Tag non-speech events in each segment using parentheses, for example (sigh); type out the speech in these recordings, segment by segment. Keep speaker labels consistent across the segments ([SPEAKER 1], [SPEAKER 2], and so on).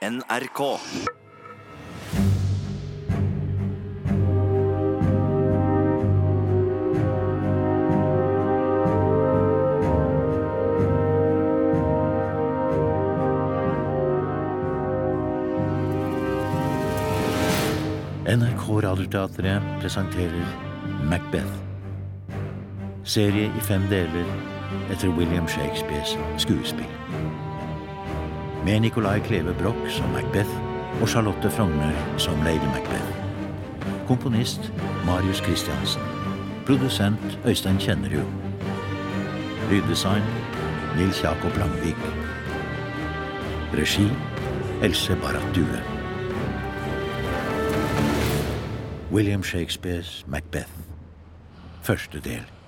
[SPEAKER 1] NRK.
[SPEAKER 2] NRK Radioteatret presenterer Macbeth. Serie i fem deler etter William Shakespeares skuespill. Med Nicolai Kleve Broch som Macbeth og Charlotte Frogner som Lady Macbeth. Komponist Marius Christiansen. Produsent Øystein Kjennerud. Lyddesign Nils Jakob Langvik. Regi Else Barrat Due. William Shakespeares Macbeth. Første del.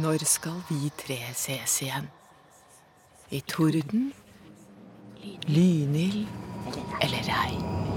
[SPEAKER 3] Når skal vi tre ses igjen? I torden? Lynild eller regn?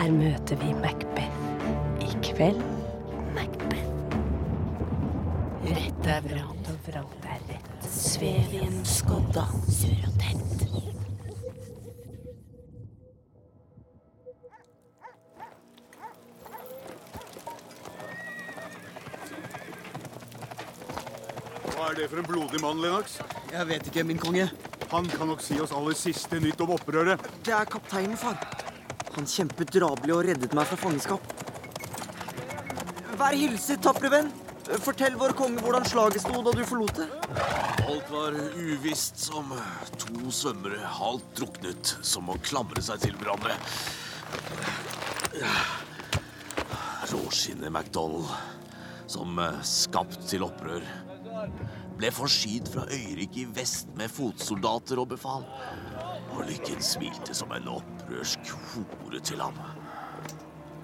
[SPEAKER 4] Her møter vi Macbeth. I kveld Macbeth. Rett er vrang og vrangt er rett. Svev i en skodda, sur og tett.
[SPEAKER 5] Hva er det for en blodig mann, Lennox?
[SPEAKER 6] Jeg vet ikke, min konge.
[SPEAKER 5] Han kan nok si oss aller siste nytt om opprøret.
[SPEAKER 6] Det er kapteinen, far. Han kjempet drabelig og reddet meg fra fangenskap. Vær hilset, tapre venn. Fortell vår konge hvordan slaget sto da du forlot det.
[SPEAKER 7] Alt var uvisst som to svømmere halvt druknet, som å klamre seg til hverandre. Råskinnet MacDonald, som skapt til opprør, ble forsynt fra øyriket i vest med fotsoldater og befal. Og lykken smilte som en opprørsk hore til ham.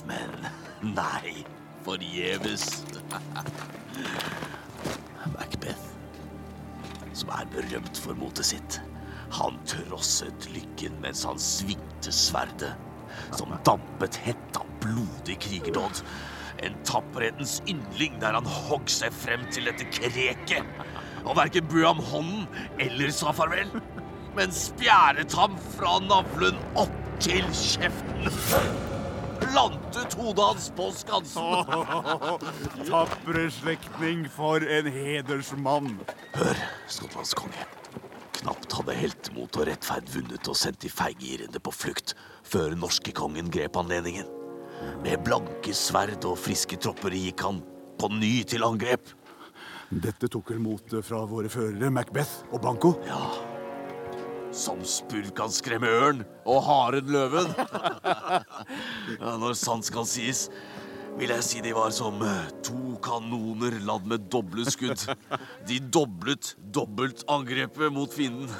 [SPEAKER 7] Men nei, forgjeves. Macbeth som er berømt for motet sitt. Han trosset lykken mens han svingte sverdet, som dampet hett av blodig krigerdåd. En tapperhetens yndling der han hogg seg frem til dette kreket, og verken bød ham hånden eller sa farvel, men spjæret ham fra navlen opp til kjeften. Plantet hodet hans på skansen. (laughs)
[SPEAKER 5] Tapre slektning, for en hedersmann.
[SPEAKER 7] Hør, Skottlands konge. Knapt hadde heltemot og rettferd vunnet og sendt de feigirende på flukt før norskekongen grep anledningen. Med blanke sverd og friske tropper gikk han på ny til angrep.
[SPEAKER 5] Dette tok vel motet fra våre førere, Macbeth og Banco.
[SPEAKER 7] Ja, som spurv kan skremme ørn og haren løven. (laughs) ja, når sant skal sies, vil jeg si de var som eh, to kanoner ladd med doble skudd. (laughs) De doblet dobbelt angrepet mot fienden.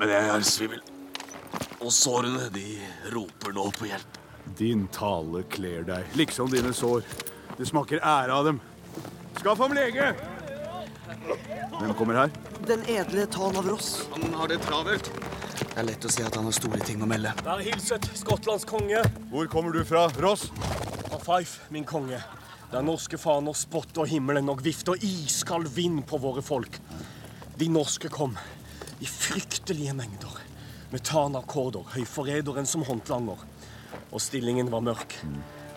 [SPEAKER 7] Men jeg er svimmel. Og sårene, de roper nå på hjelp.
[SPEAKER 5] Din tale kler deg, liksom dine sår. Det smaker ære av dem. Skaff ham lege! Hvem kommer her?
[SPEAKER 6] Den edle Tan av Ross.
[SPEAKER 8] Han har det travelt.
[SPEAKER 6] Det er lett å si at han har store ting å melde.
[SPEAKER 8] Vær hilset, Skottlands konge.
[SPEAKER 5] Hvor kommer du fra, Ross?
[SPEAKER 8] Fra Fife, min konge. Der norske faner spotter himmelen og vifter iskald vind på våre folk. De norske kom i fryktelige mengder. Med Tana Kordor, høyforræderen som håndlanger. Og stillingen var mørk.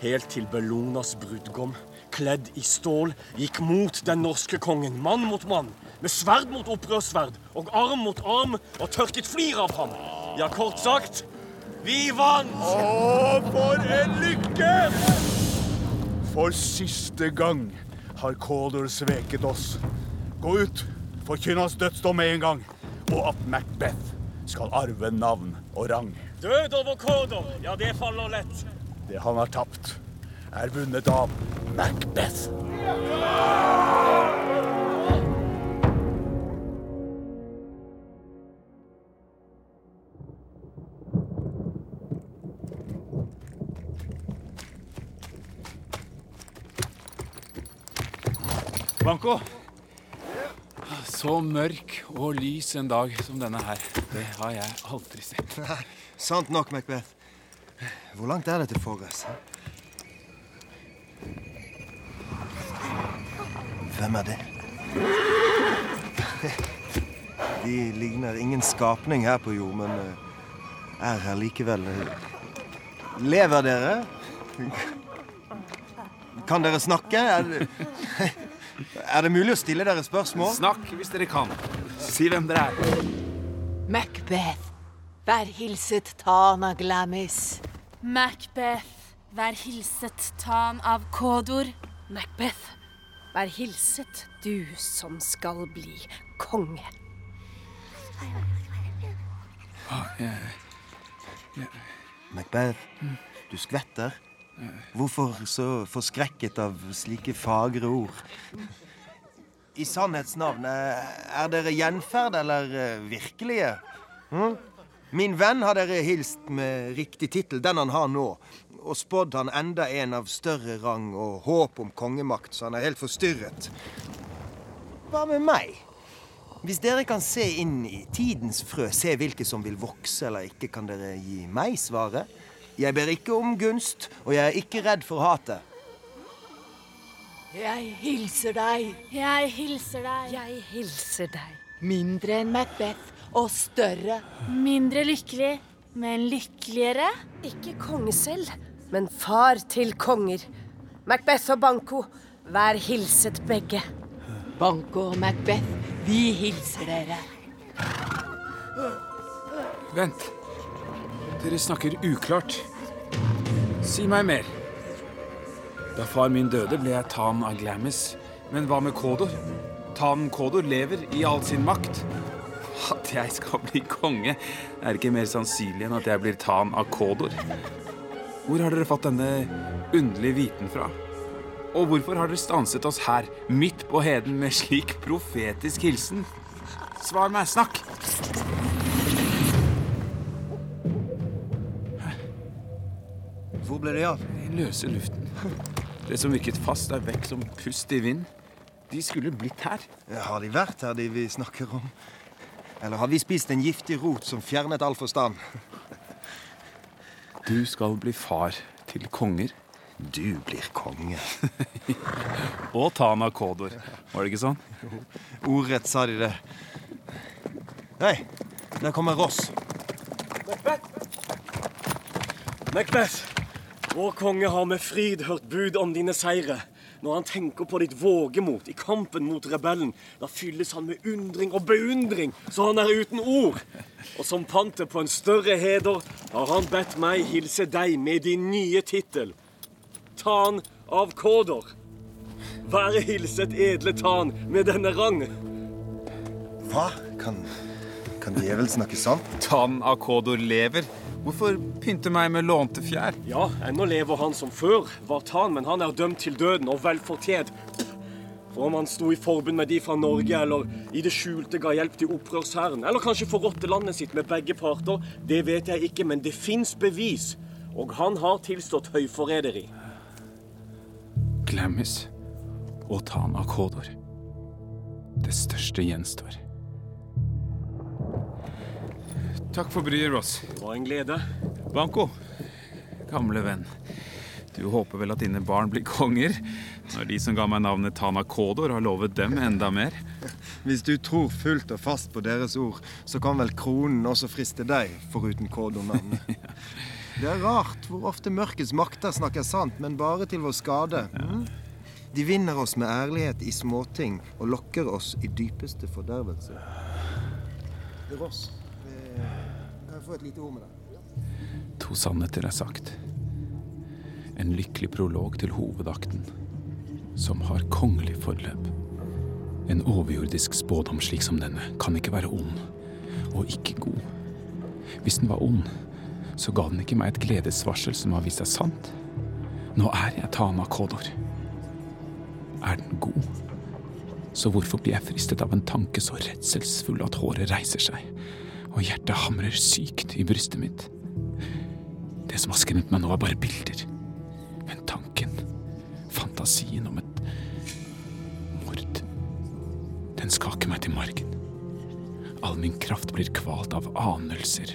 [SPEAKER 8] Helt til Bellonas brudgom, kledd i stål, gikk mot den norske kongen, mann mot mann. Med sverd mot opprørssverd og arm mot arm og tørket flir av ham. Ja, kort sagt vi vant!
[SPEAKER 5] Å, for en lykke! For siste gang har Kådor sveket oss. Gå ut, forkynn hans dødsdom med en gang, og at Macbeth skal arve navn og rang.
[SPEAKER 8] Død over Kådor, ja, det faller lett.
[SPEAKER 5] Det han har tapt, er vunnet av Macbeth.
[SPEAKER 9] Banko. Så mørk og lys en dag som denne her, det har jeg aldri sett. (laughs)
[SPEAKER 10] Sant nok, Macbeth. Hvor langt er det til Forres? Hvem er det? (laughs) De ligner ingen skapning her på jord, men eh, er her likevel. Lever dere? Kan dere snakke? Er det, (laughs) er det mulig å stille dere spørsmål?
[SPEAKER 9] Snakk hvis dere kan. Si hvem dere er.
[SPEAKER 11] Macbeth, vær hilset Tana Glamis.
[SPEAKER 12] Macbeth, vær hilset Tan av Kodor.
[SPEAKER 13] Macbeth, vær hilset, du som skal bli konge.
[SPEAKER 10] Macbeth, du skvetter. Hvorfor så forskrekket av slike fagre ord? I sannhets navn, eh, er dere gjenferd eller eh, virkelige? Hm? Min venn har dere hilst med riktig tittel, den han har nå, og spådd han enda en av større rang og håp om kongemakt, så han er helt forstyrret. Hva med meg? Hvis dere kan se inn i tidens frø, se hvilke som vil vokse eller ikke, kan dere gi meg svaret? Jeg ber ikke om gunst, og jeg er ikke redd for hatet.
[SPEAKER 11] Jeg hilser deg.
[SPEAKER 12] Jeg hilser deg.
[SPEAKER 13] Jeg hilser deg.
[SPEAKER 11] Mindre enn Macbeth og større.
[SPEAKER 12] Mindre lykkelig, men lykkeligere.
[SPEAKER 13] Ikke konge selv, men far til konger. Macbeth og Banco, vær hilset begge.
[SPEAKER 11] Banco og Macbeth, vi hilser dere.
[SPEAKER 9] Vent. Dere snakker uklart. Si meg mer. Da far min døde, ble jeg Tan av Glamis. Men hva med Kodor? Tan Kodor lever i all sin makt. At jeg skal bli konge, er ikke mer sannsynlig enn at jeg blir Tan av Kodor. Hvor har dere fått denne underlige viten fra? Og hvorfor har dere stanset oss her, midt på heden, med slik profetisk hilsen? Svar meg, snakk!
[SPEAKER 10] Hvor ble de av?
[SPEAKER 9] I løse luften. Det som virket fast, er vekk som pust i vind. De skulle blitt her.
[SPEAKER 10] Har de vært her, de vi snakker om? Eller har vi spist en giftig rot som fjernet all forstand?
[SPEAKER 9] Du skal bli far til konger.
[SPEAKER 10] Du blir konge. (laughs)
[SPEAKER 9] Og Tana Kodor. Var det ikke sånn?
[SPEAKER 10] Ordrett sa de det. Hei, der kommer Ross.
[SPEAKER 8] Macbeth, vår konge har med fryd hørt bud om dine seire. Når han tenker på ditt vågemot i kampen mot rebellen, da fylles han med undring og beundring, så han er uten ord. Og som panter på en større heder har han bedt meg hilse deg med din nye tittel. Tan av Kådor. Være hilset edle Tan med denne rang.
[SPEAKER 10] Hva? Kan, kan djevel snakke sant?
[SPEAKER 9] Tan av Kodor lever. Hvorfor pynte meg med lånte fjær?
[SPEAKER 8] Ja, ennå lever han som før var Tan, men han er dømt til døden og vel fortjent. For om han sto i forbund med de fra Norge, eller i det skjulte ga hjelp til opprørshæren, eller kanskje forrådte landet sitt med begge parter, det vet jeg ikke, men det fins bevis. Og han har tilstått høyforræderi.
[SPEAKER 9] Glemmes og Tan av Kodor. Det største gjenstår. Takk for bryet, Ross.
[SPEAKER 8] Det var en glede.
[SPEAKER 9] Banco, gamle venn. Du håper vel at dine barn blir konger? Når de som ga meg navnet Tana Kodor, har lovet dem enda mer?
[SPEAKER 10] Hvis du tror fullt og fast på deres ord, så kan vel kronen også friste deg, foruten Kodor-navnet. (laughs) Det er rart hvor ofte mørkets makter snakker sant, men bare til vår skade. Mm? De vinner oss med ærlighet i småting og lokker oss i dypeste fordervelse. Ross, kan jeg få et lite ord med deg?
[SPEAKER 9] To sannheter er sagt. En lykkelig prolog til hovedakten, som har kongelig forløp. En overjordisk spådom slik som denne kan ikke være ond, og ikke god. Hvis den var ond, så ga den ikke meg et gledesvarsel som har vist seg sant. Nå er jeg Tana Kodor. Er den god? Så hvorfor blir jeg fristet av en tanke så redselsfull at håret reiser seg, og hjertet hamrer sykt i brystet mitt? Det som har skremt meg nå, er bare bilder. Men tanken, fantasien om et mord, den skaker meg til margen. All min kraft blir kvalt av anelser,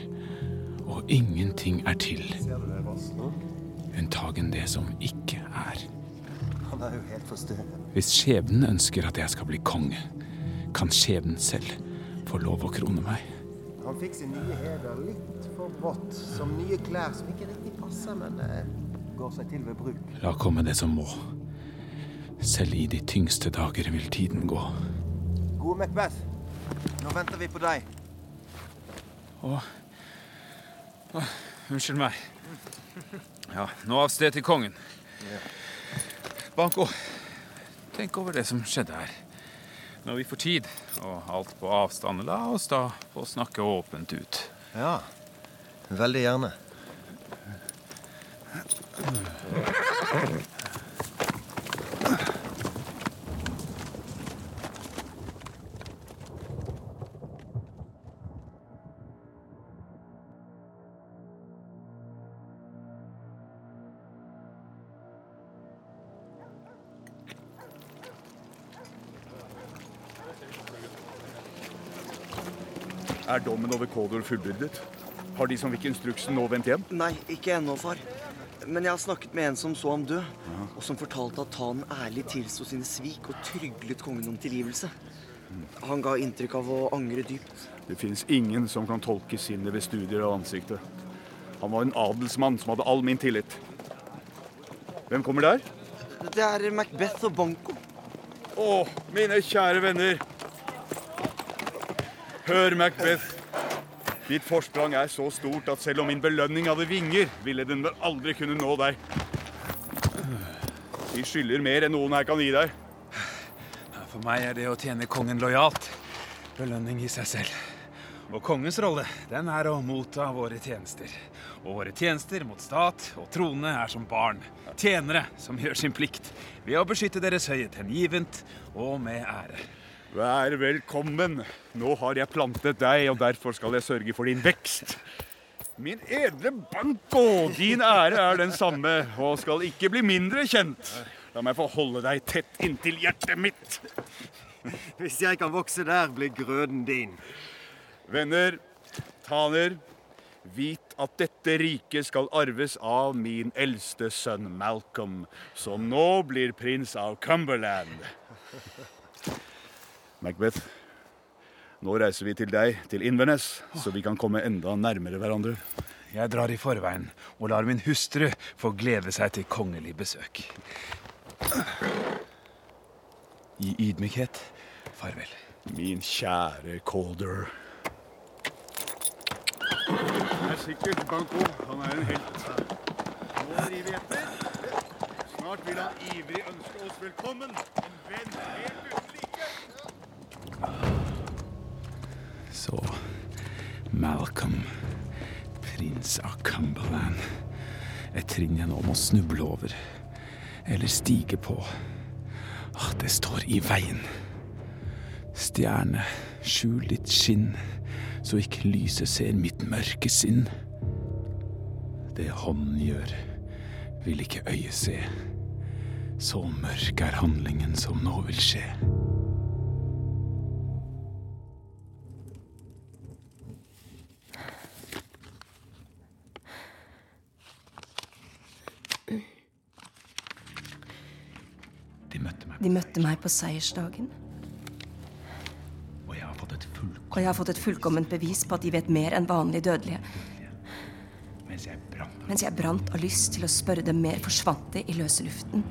[SPEAKER 9] og ingenting er til, unntagen det som ikke er.
[SPEAKER 10] Han er jo helt forstyrret.
[SPEAKER 9] Hvis skjebnen ønsker at jeg skal bli konge, kan skjebnen selv få lov å krone meg.
[SPEAKER 10] Han fikk sin nye heder litt for brått, som nye klær som ikke riktig passer, men eh, går seg til ved bruk.
[SPEAKER 9] La komme det som må. Selv i de tyngste dager vil tiden gå.
[SPEAKER 10] Gode Macbeth, nå venter vi på deg.
[SPEAKER 9] Å, å, unnskyld meg. Ja, nå av sted til kongen. Banko, tenk over det som skjedde her. Når vi får tid og alt på avstand, la oss da få snakke åpent ut.
[SPEAKER 10] Ja, veldig gjerne.
[SPEAKER 5] Er dommen over Kådor fullbyrdet? Har de som fikk instruksen nå vendt hjem?
[SPEAKER 6] Nei, ikke ennå, far. Men jeg har snakket med en som så ham dø, og som fortalte at han ærlig tilsto sine svik og tryglet kongen om tilgivelse. Han ga inntrykk av å angre dypt.
[SPEAKER 5] Det fins ingen som kan tolke sinnet ved studier av ansiktet. Han var en adelsmann som hadde all min tillit. Hvem kommer der?
[SPEAKER 6] Det er Macbeth og Banco.
[SPEAKER 5] Å, mine kjære venner. Hør, Macbeth. Ditt forsprang er så stort at selv om min belønning hadde vinger, ville den vel aldri kunne nå deg. Vi skylder mer enn noen her kan gi deg.
[SPEAKER 9] For meg er det å tjene kongen lojalt belønning i seg selv. Og kongens rolle, den er å motta våre tjenester. Og våre tjenester mot stat og trone er som barn. Tjenere som gjør sin plikt ved å beskytte deres høyhet hengivent og med ære.
[SPEAKER 5] Vær velkommen. Nå har jeg plantet deg, og derfor skal jeg sørge for din vekst. Min edle Banco, din ære er den samme og skal ikke bli mindre kjent. La meg få holde deg tett inntil hjertet mitt.
[SPEAKER 10] Hvis jeg kan vokse der, blir grøden din.
[SPEAKER 5] Venner, taner, vit at dette riket skal arves av min eldste sønn Malcolm, som nå blir prins av Cumberland. Macbeth, nå reiser vi til deg, til Inverness, så vi kan komme enda nærmere hverandre.
[SPEAKER 9] Jeg drar i forveien og lar min hustru få glede seg til kongelig besøk. I ydmykhet farvel.
[SPEAKER 5] Min kjære Calder. Det er sikkert Banco. Han er en helt. Nå driver vi etter. Snart vil han ivrig ønske oss velkommen. En venn helt uten
[SPEAKER 9] Så Malcolm, prins av Cumberland. Et trinn jeg nå må snuble over. Eller stige på. Ah, Det står i veien. Stjerne, skjul ditt skinn, så ikke lyset ser mitt mørke sinn. Det hånden gjør, vil ikke øyet se. Så mørk er handlingen som nå vil skje.
[SPEAKER 13] De møtte meg, på seiersdagen,
[SPEAKER 9] og jeg har fått et fullkomment,
[SPEAKER 13] og jeg har fått et fullkomment bevis på at de vet mer enn vanlig dødelige.
[SPEAKER 9] mens jeg brant
[SPEAKER 13] Mens jeg brant av lyst til å spørre dem mer, forsvant det i løse luften.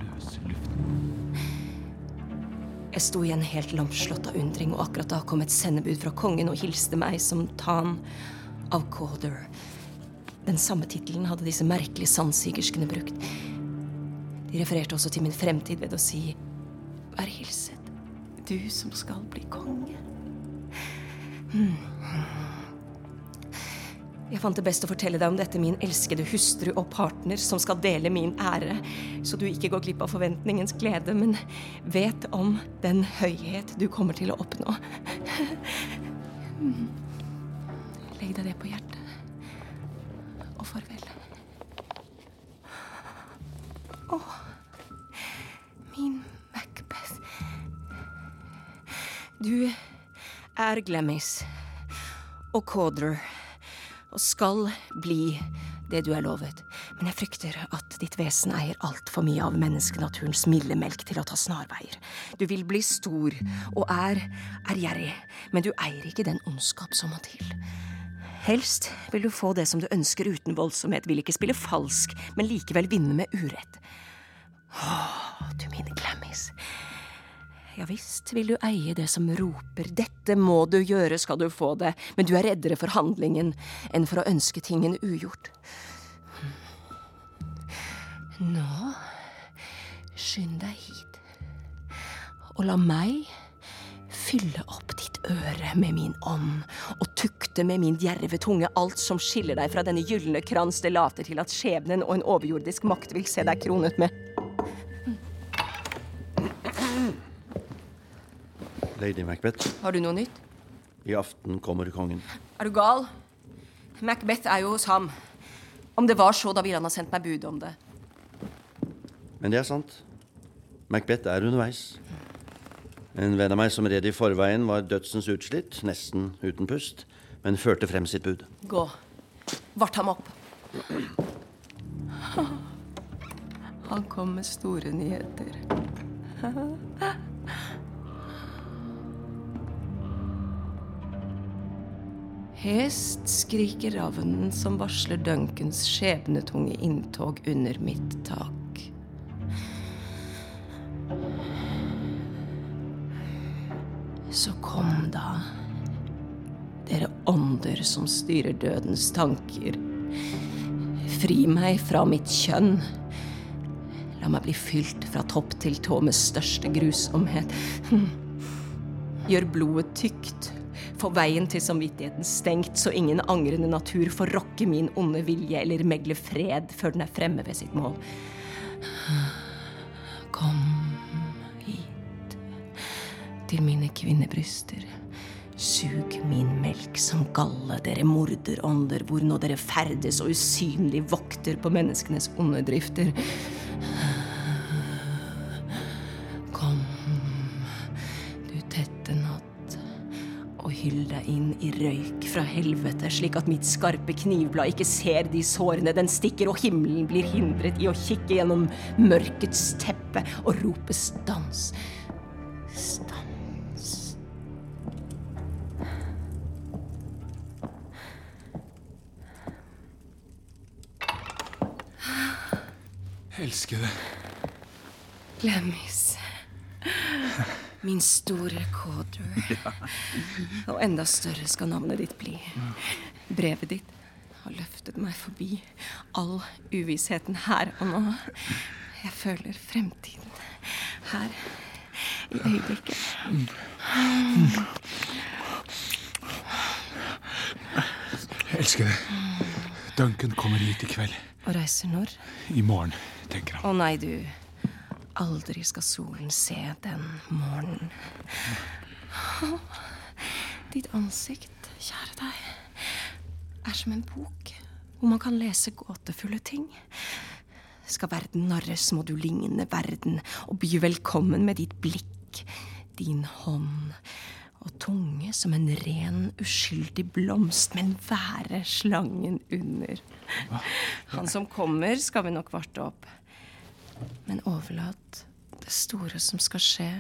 [SPEAKER 13] Jeg sto igjen helt lamslått av undring, og akkurat da kom et sendebud fra kongen og hilste meg som Tan av Calder. Den samme tittelen hadde disse merkelige sandsigerskene brukt. De refererte også til min fremtid ved å si Hilset, du som skal bli konge. Hmm. Jeg fant det best å fortelle deg om dette, min elskede hustru og partner, som skal dele min ære, så du ikke går glipp av forventningens glede, men vet om den høyhet du kommer til å oppnå. Hmm. Legg deg det på hjertet. Og farvel. Å, Du er Glemmis og Cawdor og skal bli det du er lovet. Men jeg frykter at ditt vesen eier altfor mye av menneskenaturens milde melk til å ta snarveier. Du vil bli stor og er ærgjerrig, men du eier ikke den ondskap som må til. Helst vil du få det som du ønsker uten voldsomhet, vil ikke spille falsk, men likevel vinne med urett. Åh, du min Glammis. Ja visst vil du eie det som roper 'dette må du gjøre, skal du få det', men du er reddere for handlingen enn for å ønske tingen ugjort. Nå, skynd deg hit, og la meg fylle opp ditt øre med min ånd, og tukte med min djerve tunge alt som skiller deg fra denne gylne krans det later til at skjebnen og en overjordisk makt vil se deg kronet med.
[SPEAKER 14] Lady Macbeth,
[SPEAKER 13] Har du noe nytt?
[SPEAKER 14] i aften kommer kongen.
[SPEAKER 13] Er du gal? Macbeth er jo hos ham. Om det var så, da ville han ha sendt meg bud om det.
[SPEAKER 14] Men det er sant. Macbeth er underveis. En venn av meg som red i forveien, var dødsens utslitt, nesten uten pust, men førte frem sitt bud.
[SPEAKER 13] Gå. Vart ham opp. Han kom med store nyheter. Hest skriker ravnen som varsler Duncans skjebnetunge inntog under mitt tak. Så kom da, dere ånder som styrer dødens tanker. Fri meg fra mitt kjønn. La meg bli fylt fra topp til tå med største grusomhet. (laughs) Gjør blodet tykt. Få veien til samvittigheten stengt, så ingen angrende natur får rokke min onde vilje eller megle fred før den er fremme ved sitt mål. Kom hit til mine kvinnebryster. Sug min melk som galle, dere morderånder, hvor nå dere ferdes og usynlig vokter på menneskenes onde drifter. Inn i røyk fra helvete, slik at mitt skarpe knivblad ikke ser de sårene den stikker, og himmelen blir hindret i å kikke gjennom mørkets teppe og rope stans. Stans.
[SPEAKER 9] Elskede.
[SPEAKER 13] Glemmis. Min store Cawdor. (laughs) Og enda større skal navnet ditt bli. Brevet ditt har løftet meg forbi all uvissheten her og nå. Jeg føler fremtiden her i øyeblikket.
[SPEAKER 9] Elskede. Duncan kommer hit i kveld.
[SPEAKER 13] Og reiser når?
[SPEAKER 9] I morgen, tenker han.
[SPEAKER 13] Å nei, du. Aldri skal solen se den morgenen. Ditt ansikt, kjære deg, er som en bok hvor man kan lese gåtefulle ting. Skal verden narres, må du ligne verden og by velkommen med ditt blikk, din hånd og tunge som en ren, uskyldig blomst, men være slangen under. Han som kommer, skal vi nok varte opp. Men overlat det store som skal skje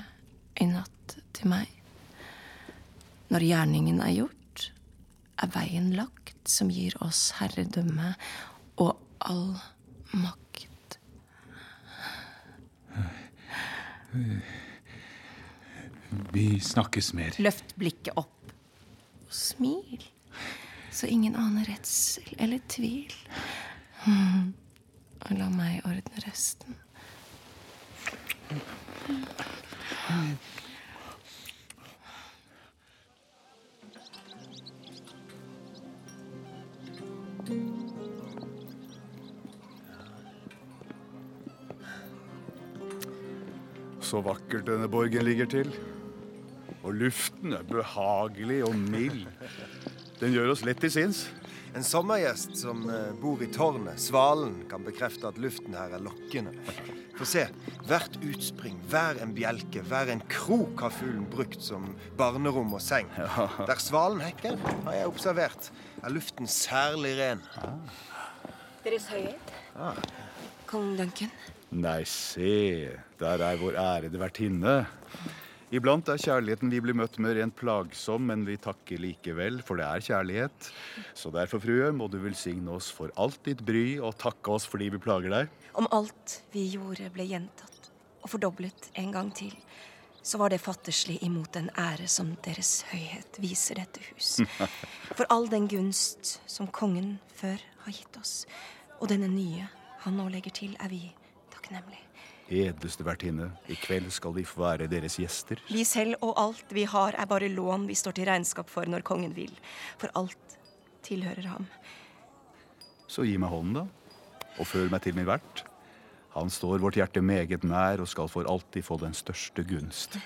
[SPEAKER 13] i natt, til meg. Når gjerningen er gjort, er veien lagt som gir oss herredømme og all makt.
[SPEAKER 9] Vi snakkes mer.
[SPEAKER 13] Løft blikket opp og smil, så ingen aner redsel eller tvil. (laughs) Og la meg ordne resten.
[SPEAKER 5] Så vakkert denne borgen ligger til. Og luften er behagelig og mild. Den gjør oss lett til sinns.
[SPEAKER 10] En sommergjest som eh, bor i tårnet, Svalen, kan bekrefte at luften her er lokkende. For se, hvert utspring, hver en bjelke, hver en krok har fuglen brukt som barnerom og seng. Der svalen hekker, har jeg observert, er luften særlig ren.
[SPEAKER 13] Deres Høyhet. Kong Duncan.
[SPEAKER 5] Nei, se, der er vår ærede vertinne. Iblant er kjærligheten vi blir møtt med rent plagsom, men vi takker likevel, for det er kjærlighet. Så derfor, frue, må du velsigne oss for alt ditt bry, og takke oss fordi vi plager deg.
[SPEAKER 13] Om alt vi gjorde ble gjentatt og fordoblet en gang til, så var det fattigslig imot den ære som Deres Høyhet viser dette hus. (laughs) For all den gunst som kongen før har gitt oss, og denne nye han nå legger til, er vi takknemlige.
[SPEAKER 5] Edleste vertinne, i kveld skal vi få være deres gjester.
[SPEAKER 13] Vi selv og alt vi har, er bare lån vi står til regnskap for når kongen vil. For alt tilhører ham.
[SPEAKER 5] Så gi meg hånden, da, og føl meg til min vert. Han står vårt hjerte meget nær og skal for alltid få den største gunst.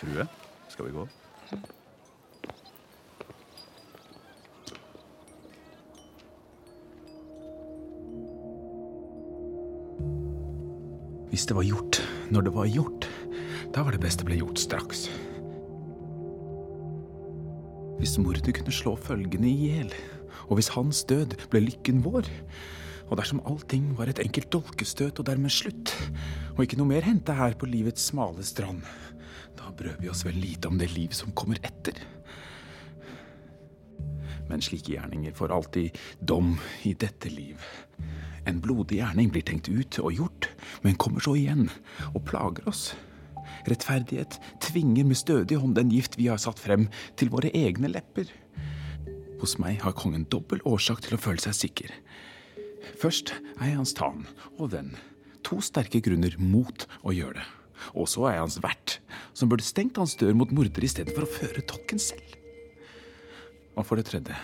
[SPEAKER 5] Frue, skal vi gå?
[SPEAKER 9] Hvis det var gjort når det var gjort, da var det best det ble gjort straks. Hvis mordet kunne slå følgene i hjel, og hvis hans død ble lykken vår, og dersom allting var et enkelt dolkestøt og dermed slutt, og ikke noe mer hendte her på livets smale strand, da brød vi oss vel lite om det liv som kommer etter. Men slike gjerninger får alltid dom i dette liv. En blodig gjerning blir tenkt ut og gjort, men kommer så igjen og plager oss. Rettferdighet tvinger med stødig hånd den gift vi har satt frem, til våre egne lepper. Hos meg har kongen dobbel årsak til å føle seg sikker. Først er jeg hans tan og venn. To sterke grunner mot å gjøre det. Og så er jeg hans vert, som burde stengt hans dør mot morder i stedet for å føre tokken selv. Og for det tredje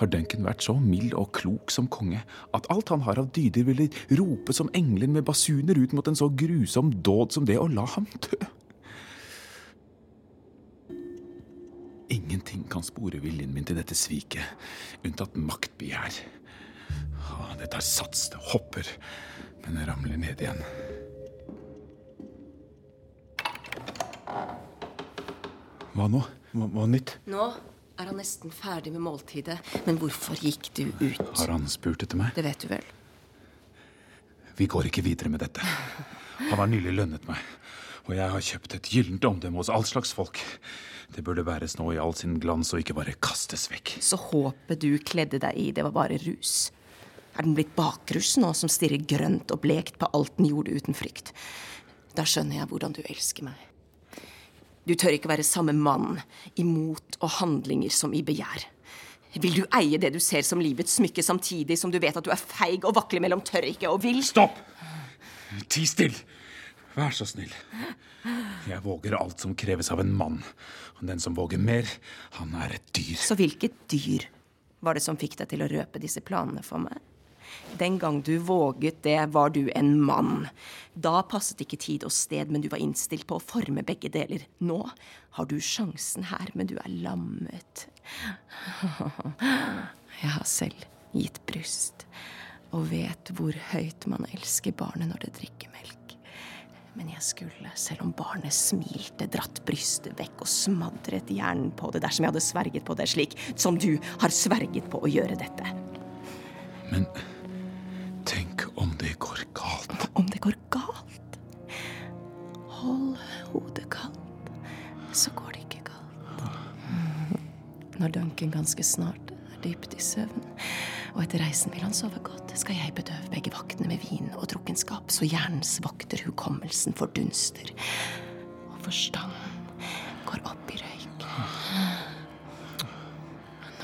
[SPEAKER 9] har Duncan vært så mild og klok som konge at alt han har av dyder, ville rope som engler med basuner ut mot en så grusom dåd som det å la ham dø. Ingenting kan spore viljen min til dette sviket, unntatt maktbegjær. Det tar sats, det hopper, men det ramler ned igjen. Hva nå? Hva, hva nytt?
[SPEAKER 13] Nå er han nesten ferdig med måltidet, men hvorfor gikk du ut?
[SPEAKER 9] Har han spurt etter meg?
[SPEAKER 13] Det vet du vel.
[SPEAKER 9] Vi går ikke videre med dette. Han har nylig lønnet meg, og jeg har kjøpt et gyllent omdømme hos all slags folk. Det burde bæres nå i all sin glans og ikke bare kastes vekk.
[SPEAKER 13] Så håpet du kledde deg i, det var bare rus. Er den blitt bakrus nå, som stirrer grønt og blekt på alt den gjorde uten frykt? Da skjønner jeg hvordan du elsker meg. Du tør ikke være samme mann i mot og handlinger som i begjær. Vil du eie det du ser som livets smykke, samtidig som du vet at du er feig og vakler mellom tør ikke og vil?
[SPEAKER 9] Stopp! Ti still! Vær så snill. Jeg våger alt som kreves av en mann. Og den som våger mer, han er et dyr.
[SPEAKER 13] Så hvilket dyr var det som fikk deg til å røpe disse planene for meg? Den gang du våget det, var du en mann. Da passet ikke tid og sted, men du var innstilt på å forme begge deler. Nå har du sjansen her, men du er lammet. Jeg har selv gitt bryst, og vet hvor høyt man elsker barnet når det drikker melk. Men jeg skulle, selv om barnet smilte, dratt brystet vekk og smadret hjernen på det dersom jeg hadde sverget på det slik som du har sverget på å gjøre dette.
[SPEAKER 9] Men tenk om det går galt?
[SPEAKER 13] Om det går galt? Hold hodet kaldt, så går det ikke galt. Når Duncan ganske snart er dypt i søvn, og etter reisen vil han sove godt, skal jeg bedøve begge vaktene med vin og drukkenskap, så hjernens vakter hukommelsen fordunster, og forstanden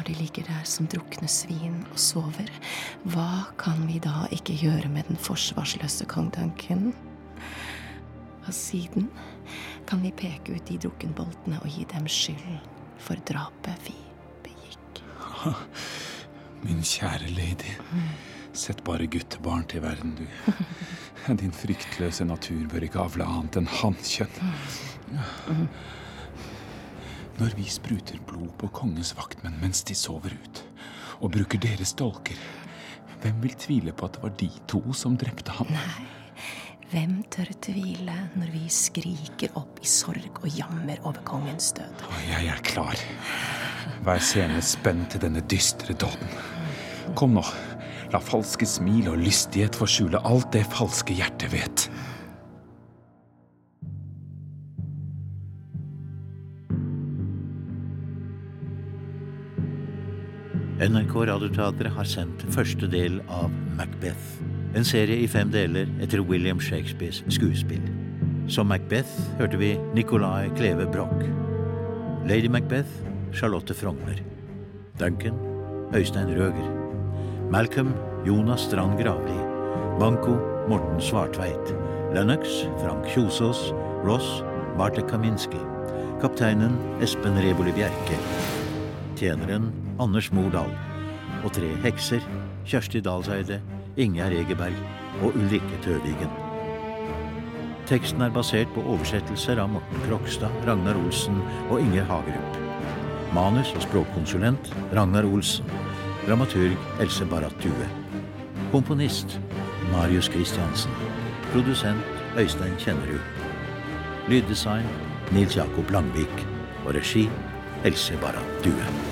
[SPEAKER 13] de ligger der som drukne svin og sover, hva kan vi da ikke gjøre med den forsvarsløse kong Duncan? Og siden kan vi peke ut de drukkenboltene og gi dem skyld for drapet vi begikk. (laughs)
[SPEAKER 9] Min kjære lady. Sett bare guttebarn til verden, du. (laughs) Din fryktløse natur bør ikke avle annet enn hannkjønn. Når vi spruter blod på kongens vaktmenn mens de sover ut, og bruker deres dolker, hvem vil tvile på at det var de to som drepte ham? Nei.
[SPEAKER 13] Hvem tør tvile når vi skriker opp i sorg og jammer over kongens død?
[SPEAKER 9] Jeg er klar. Hver scene spent til denne dystre dåden. Kom nå. La falske smil og lystighet få skjule alt det falske hjertet vet.
[SPEAKER 2] NRK Radioteatret har sendt første del av Macbeth. En serie i fem deler etter William Shakespeares skuespill. Som Macbeth hørte vi Nicolai Kleve Broch. Lady Macbeth Charlotte Frogner. Duncan Øystein Røger. Malcolm Jonas Strand Gravli. Banco Morten Svartveit. Lennox Frank Kjosås. Ross Bartek Kaminski. Kapteinen Espen Reboli Bjerke. Tjeneren Anders Mordal. Og tre hekser Kjersti Dalseide, Ingjerd Egeberg og Ulrikke Tøvigen. Teksten er basert på oversettelser av Morten Krokstad, Ragnar Olsen og Inger Hagerup. Manus og språkkonsulent Ragnar Olsen. Dramaturg Else Barratt Due. Komponist Marius Christiansen. Produsent Øystein Kjennerud. Lyddesign Nils Jakob Langvik. Og regi Else Barratt Due.